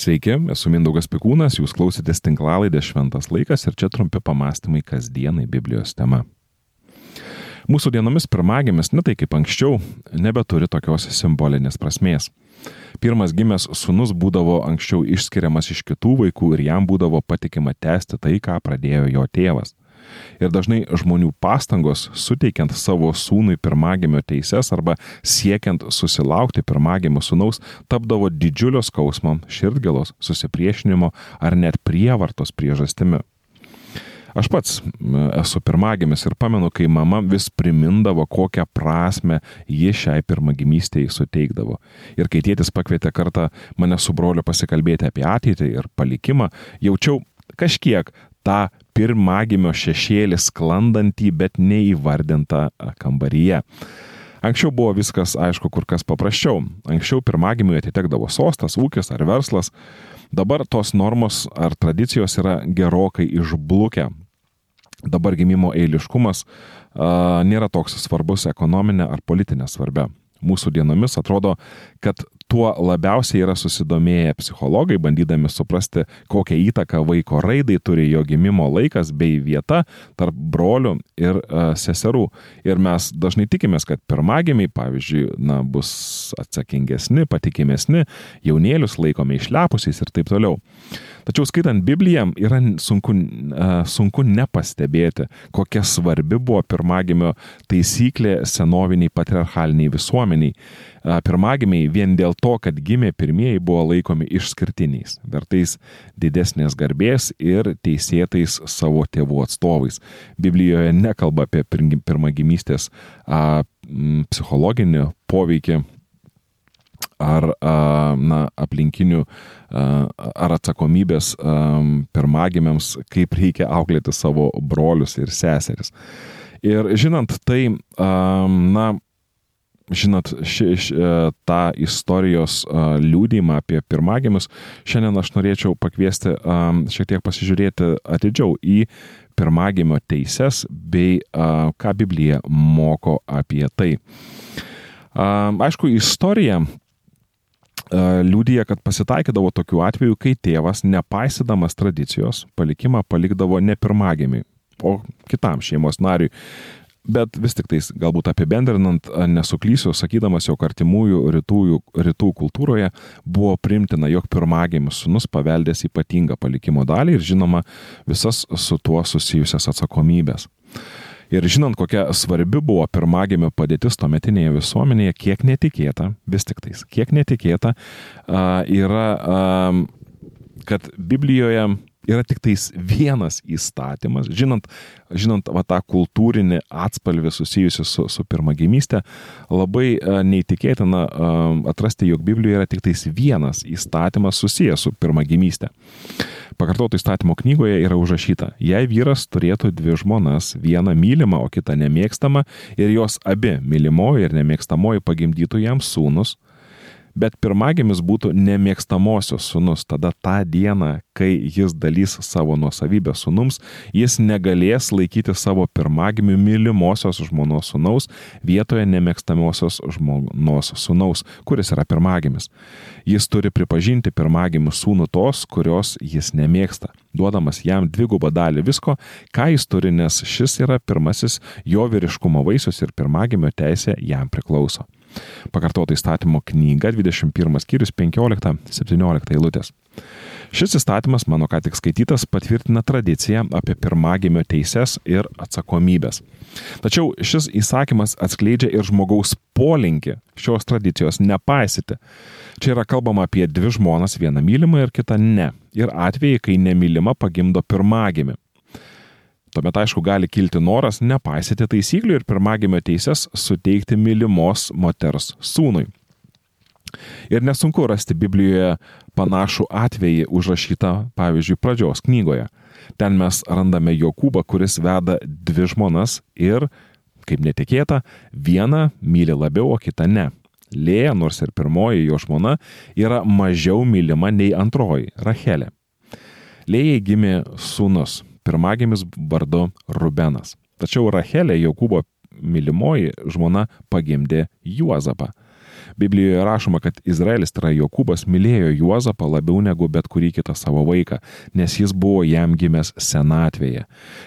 Sveiki, esu Mindaugas Pikūnas, jūs klausėtės tinklalaidės Šventas laikas ir čia trumpi pamastymai kasdienai Biblijos tema. Mūsų dienomis pirmagimis, ne tai kaip anksčiau, nebeturi tokios simbolinės prasmės. Pirmas gimęs sunus būdavo anksčiau išskiriamas iš kitų vaikų ir jam būdavo patikima tęsti tai, ką pradėjo jo tėvas. Ir dažnai žmonių pastangos, suteikiant savo sūnui pirmagimio teises arba siekiant susilaukti pirmagimio sūnaus, tapdavo didžiulio skausmo, širdgėlos, susipriešinimo ar net prievartos priežastimi. Aš pats esu pirmagimis ir pamenu, kai mama vis primindavo, kokią prasme ji šiai pirmagimystėje suteikdavo. Ir kai tėtis pakvietė kartą mane su broliu pasikalbėti apie ateitį ir palikimą, jaučiau kažkiek tą pirmagimio šešėlį sklandantį, bet neįvardintą kambaryje. Anksčiau buvo viskas, aišku, kur kas paprasčiau. Anksčiau pirmagimiui atitekdavo sostas, ūkis ar verslas. Dabar tos normos ar tradicijos yra gerokai išblukę. Dabar gimimo eiliškumas a, nėra toks svarbus ekonominė ar politinė svarbia. Mūsų dienomis atrodo, kad tuo labiausiai yra susidomėję psichologai, bandydami suprasti, kokią įtaką vaiko raidai turi jo gimimo laikas bei vieta tarp brolių ir uh, seserų. Ir mes dažnai tikimės, kad pirmagimiai, pavyzdžiui, na, bus atsakingesni, patikimesni, jaunėlius laikome išlepusiais ir taip toliau. Tačiau skaitant Bibliją yra sunku, sunku nepastebėti, kokia svarbi buvo pirmagimio taisyklė senoviniai patriarchaliniai visuomeniai pirmagimiai vien dėl to, kad gimė pirmieji buvo laikomi išskirtiniais, vertais didesnės garbės ir teisėtais savo tėvų atstovais. Biblijoje nekalba apie pirmagimystės psichologinį poveikį ar na, aplinkinių ar atsakomybės pirmagimiams, kaip reikia auklėti savo brolius ir seseris. Ir žinant tai, na, žinot, ši, ši, e, tą istorijos liūdimą apie pirmagimius, šiandien aš norėčiau pakviesti šiek tiek pasižiūrėti atidžiau į pirmagimio teises bei ką Biblija moko apie tai. Aišku, istorija liūdija, kad pasitaikydavo tokių atvejų, kai tėvas, nepaisydamas tradicijos, palikimą palikdavo ne pirmagimiui, o kitam šeimos nariui, Bet vis tik tais, galbūt apibendrinant, nesuklysiu, sakydamas, jog artimųjų rytų, rytų kultūroje buvo primtina, jog pirmagimis sunus paveldės ypatingą palikimo dalį ir žinoma visas su tuo susijusias atsakomybės. Ir žinant, kokia svarbi buvo pirmagimio padėtis tuometinėje visuomenėje, kiek netikėta, vis tik tais, kiek netikėta yra, kad Biblijoje yra tik tais vienas įstatymas, žinant, žinant va, tą kultūrinį atspalvį susijusiu su, su pirmagimystė, labai a, neįtikėtina a, atrasti, jog Biblijoje yra tik tais vienas įstatymas susijęs su pirmagimystė. Pakartoto įstatymo knygoje yra užrašyta, jei vyras turėtų dvi žmonas, vieną mylimą, o kitą nemėgstamą, ir jos abi, mylimoji ir nemėgstamoji, pagimdytų jam sūnus, bet pirmagimis būtų nemėgstamosios sunus. Tada tą dieną, kai jis dalys savo nuosavybę sunums, jis negalės laikyti savo pirmagimių mylimosios žmonos sunaus vietoje nemėgstamosios žmonos sunaus, kuris yra pirmagimis. Jis turi pripažinti pirmagimių sūnų tos, kurios jis nemėgsta, duodamas jam dvigubą dalį visko, ką jis turi, nes šis yra pirmasis jo vyriškumo vaisius ir pirmagimio teisė jam priklauso. Pakartota įstatymo knyga 21 skyrius 15-17 eilutės. Šis įstatymas, mano ką tik skaitytas, patvirtina tradiciją apie pirmagimio teises ir atsakomybės. Tačiau šis įsakymas atskleidžia ir žmogaus polinkį šios tradicijos nepaisyti. Čia yra kalbama apie dvi žmonas, vieną mylimą ir kitą ne. Ir atvejai, kai nemylima pagimdo pirmagimį. Tuomet, aišku, gali kilti noras nepaisyti taisyklių ir pirmagimio teises suteikti mylimos moters sūnui. Ir nesunku rasti Biblijoje panašų atvejį užrašytą, pavyzdžiui, pradžios knygoje. Ten mes randame Jokūbą, kuris veda dvi žmonas ir, kaip netikėta, vieną myli labiau, o kitą ne. Lėja, nors ir pirmoji jo žmona, yra mažiau mylima nei antroji - Rachelė. Lėjai gimė sūnus, pirmagimis vardu Rubenas. Tačiau Rachelė, Jokūbo mylimoji žmona, pagimdė Juozapą. Biblijoje rašoma, kad Izraelis, tai yra Jokūbas, mylėjo Juozapą labiau negu bet kurį kitą savo vaiką, nes jis buvo jam gimęs senatvėje.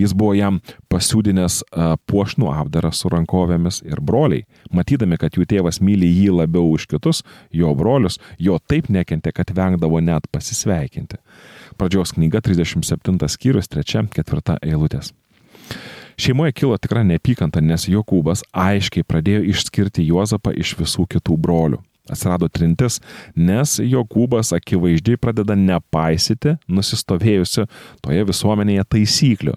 Jis buvo jam pasiūdinęs puošnų apdarą su rankovėmis ir broliai, matydami, kad jų tėvas myli jį labiau už kitus, jo brolius, jo taip nekentė, kad vengdavo net pasisveikinti. Pradžios knyga 37 skyrius 3-4 eilutės. Šeimoje kilo tikra neapykanta, nes Jokūbas aiškiai pradėjo išskirti Juozapą iš visų kitų brolių. Atsirado trintis, nes Jokūbas akivaizdžiai pradeda nepaisyti nusistovėjusių toje visuomenėje taisyklių.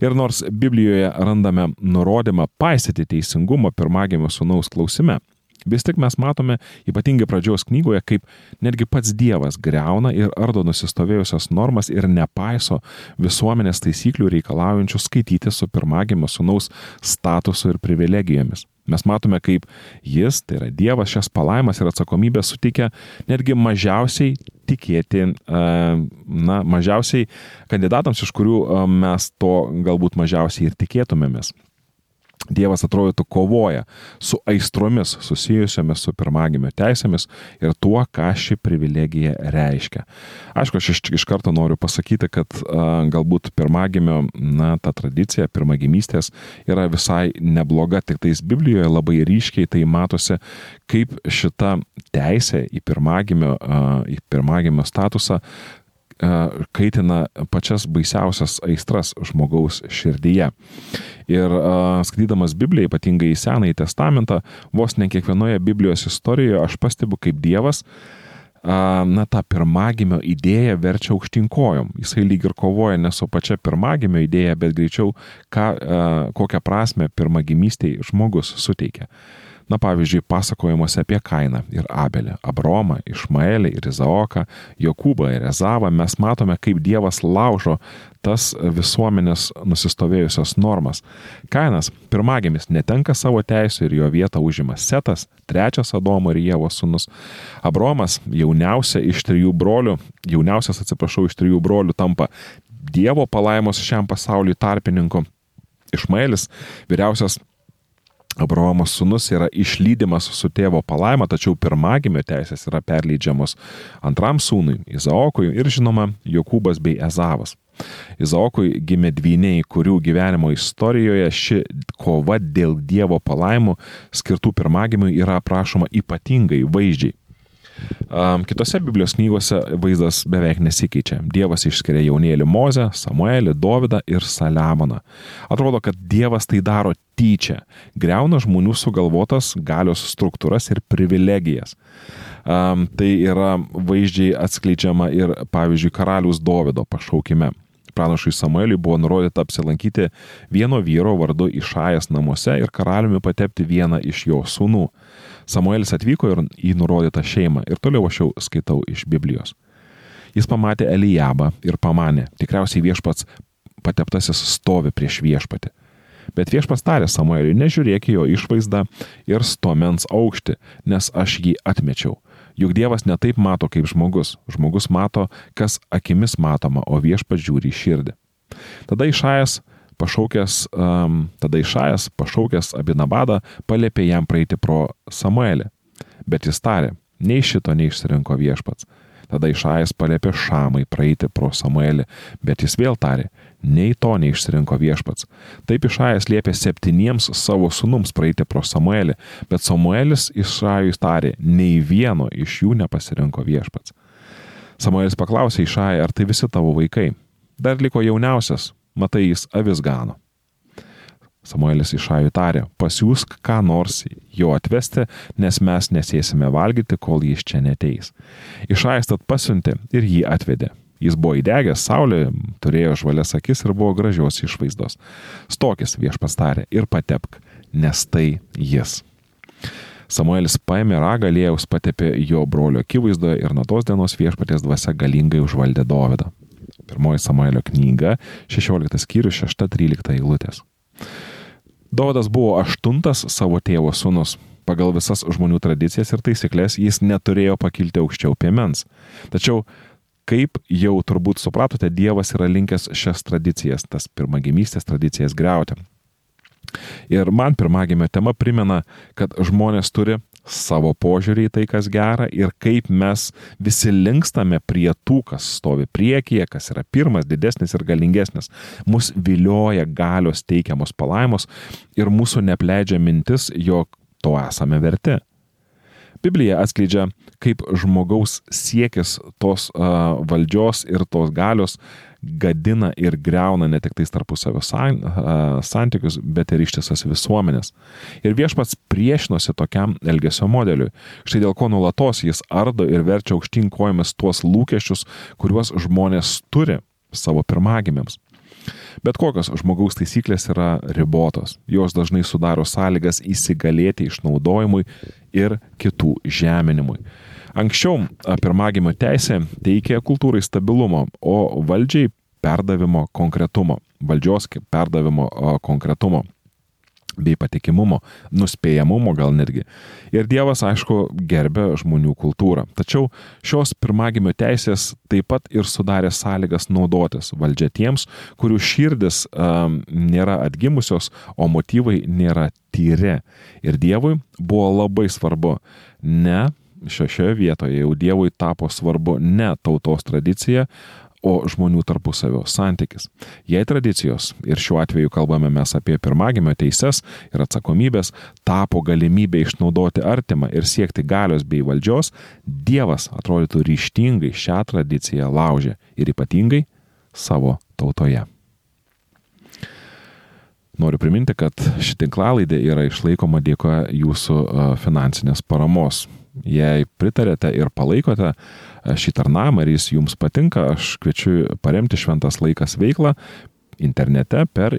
Ir nors Biblijoje randame nurodymą paisyti teisingumą pirmagimio sunaus klausime, Vis tik mes matome ypatingai pradžios knygoje, kaip netgi pats Dievas greuna ir ardo nusistovėjusias normas ir nepaiso visuomenės taisyklių reikalaujančių skaityti su pirmagimio sunaus statusu ir privilegijomis. Mes matome, kaip jis, tai yra Dievas, šias palaimas ir atsakomybę suteikia netgi mažiausiai tikėti, na, mažiausiai kandidatams, iš kurių mes to galbūt mažiausiai ir tikėtumėmės. Dievas atrodytų kovoja su aistromis susijusiamis su pirmagimio teisėmis ir tuo, ką ši privilegija reiškia. Aišku, aš iš, iš karto noriu pasakyti, kad a, galbūt pirmagimio, na, ta tradicija pirmagimystės yra visai nebloga, tik tais Biblijoje labai ryškiai tai matosi, kaip šita teisė į pirmagimio, a, į pirmagimio statusą kaitina pačias baisiausias aistras žmogaus širdyje. Ir skaitydamas Bibliją, ypatingai į Senąjį testamentą, vos ne kiekvienoje Biblijos istorijoje aš stebiu, kaip Dievas na, tą pirmagimio idėją verčia aukštinkojom. Jisai lyg ir kovoja ne su pačia pirmagimio idėja, bet greičiau, ką, kokią prasme pirmagimystėje žmogus suteikia. Na pavyzdžiui, pasakojimuose apie Kainą ir Abelį, Abromą, Išmaelį ir Izaoką, Jokūbą ir Ezavą mes matome, kaip Dievas laužo tas visuomenės nusistovėjusios normas. Kainas, pirmagimis, netenka savo teisų ir jo vietą užima Setas, trečias Adomo ir Jėvo sūnus. Abromas, jauniausia iš trijų brolių, jauniausias atsiprašau iš trijų brolių, tampa Dievo palaimos šiam pasauliui tarpininku. Išmaelis, vyriausias Abraomo sūnus yra išlydimas su tėvo palaima, tačiau pirmagimio teisės yra perleidžiamos antram sūnui - Izaokui ir žinoma Jokūbas bei Ezavas. Izaokui gimė dvyniai, kurių gyvenimo istorijoje ši kova dėl Dievo palaimų skirtų pirmagimiui yra aprašoma ypatingai vaizdžiai. Um, kitose Biblijos knygose vaizdas beveik nesikeičia. Dievas išskiria jaunėlį Mozę, Samuelį, Dovydą ir Saliamoną. Atrodo, kad Dievas tai daro tyčia, greuna žmonių sugalvotas galios struktūras ir privilegijas. Um, tai yra vaizdžiai atskleidžiama ir, pavyzdžiui, karalius Dovido pašaukime. Pranašui Samueliui buvo nurodyta apsilankyti vieno vyro vardu Išajas namuose ir karaliumi patepti vieną iš jo sūnų. Samuelis atvyko ir į nurodytą šeimą ir toliau aš jau skaitau iš Biblijos. Jis pamatė Elijabą ir pamanė, tikriausiai viešpats pateptasis stovi prieš viešpatį. Bet viešpats tarė Samueliui, nežiūrėk jo išvaizdą ir stomens aukštį, nes aš jį atmečiau. Juk Dievas netaip mato kaip žmogus. Žmogus mato, kas akimis matoma, o viešpats žiūri į širdį. Tada Išajas pašaukęs, um, tada Išajas, pašaukęs Abinabadą, palėpė jam praeiti pro Samuelį. Bet jis tarė, nei šito neišsirinko viešpats. Tada Išajas palėpė Šamai praeiti pro Samuelį, bet jis vėl tarė, nei to neišsirinko viešpats. Taip Išajas liepė septyniems savo sunums praeiti pro Samuelį, bet Samuelis Išajui tarė, nei vieno iš jų nepasirinko viešpats. Samuelis paklausė Išają, ar tai visi tavo vaikai. Dar liko jauniausias, matai, jis avis gano. Samuelis išajų tarė, pasiūsk ką nors jo atvesti, nes mes nesėsime valgyti, kol jis čia neteis. Išajas tad pasiuntė ir jį atvedė. Jis buvo įdegęs, saulė turėjo žvalias akis ir buvo gražios išvaizdos. Stokis viešpas tarė ir patepk, nes tai jis. Samuelis paėmė ragą lėjaus, patepė jo brolio akivaizdoje ir nuo tos dienos viešpatės dvasia galingai užvaldė Dovydą. Pirmoji Samuelio knyga, 16 skyrius, 6-13 eilutės. Dovydas buvo aštuntas savo tėvo sunus. Pagal visas žmonių tradicijas ir taisyklės jis neturėjo pakilti aukščiau piemens. Tačiau, kaip jau turbūt supratote, Dievas yra linkęs šias tradicijas, tas pirmagimystės tradicijas greuti. Ir man pirmagimio tema primena, kad žmonės turi savo požiūrį į tai, kas gera ir kaip mes visi linkstame prie tų, kas stovi priekyje, kas yra pirmas, didesnis ir galingesnis. Mus vilioja galios teikiamos palaimos ir mūsų nepleidžia mintis, jog to esame verti. Biblija atskleidžia, kaip žmogaus siekis tos uh, valdžios ir tos galios gadina ir greuna ne tik tais tarpusavio san, santykius, bet ir ištisas visuomenės. Ir viešpats priešinosi tokiam elgesio modeliui. Štai dėl ko nulatos jis ardo ir verčia aukštyn kojomis tuos lūkesčius, kuriuos žmonės turi savo pirmagimėms. Bet kokios žmogaus taisyklės yra ribotos. Jos dažnai sudaro sąlygas įsigalėti išnaudojimui ir kitų žeminimui. Anksčiau pirmagimio teisė teikė kultūrai stabilumo, o valdžiai perdavimo konkretumo, valdžios perdavimo konkretumo bei patikimumo, nuspėjamumo gal netgi. Ir Dievas, aišku, gerbė žmonių kultūrą. Tačiau šios pirmagimio teisės taip pat ir sudarė sąlygas naudotis valdžia tiems, kurių širdis um, nėra atgimusios, o motyvai nėra tyri. Ir Dievui buvo labai svarbu ne šioje vietoje jau Dievui tapo svarbu ne tautos tradicija, o žmonių tarpusavio santykis. Jei tradicijos, ir šiuo atveju kalbame mes apie pirmagimio teises ir atsakomybės, tapo galimybė išnaudoti artimą ir siekti galios bei valdžios, Dievas atrodytų ryštingai šią tradiciją laužė ir ypatingai savo tautoje. Noriu priminti, kad ši tinklalaidė yra išlaikoma dėka jūsų finansinės paramos Jei pritarėte ir palaikote e, šį tarnamą ir jis jums patinka, aš kviečiu paremti Šventas laikas veiklą internete per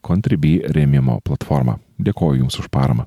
Contribui rėmimo platformą. Dėkoju Jums už paramą.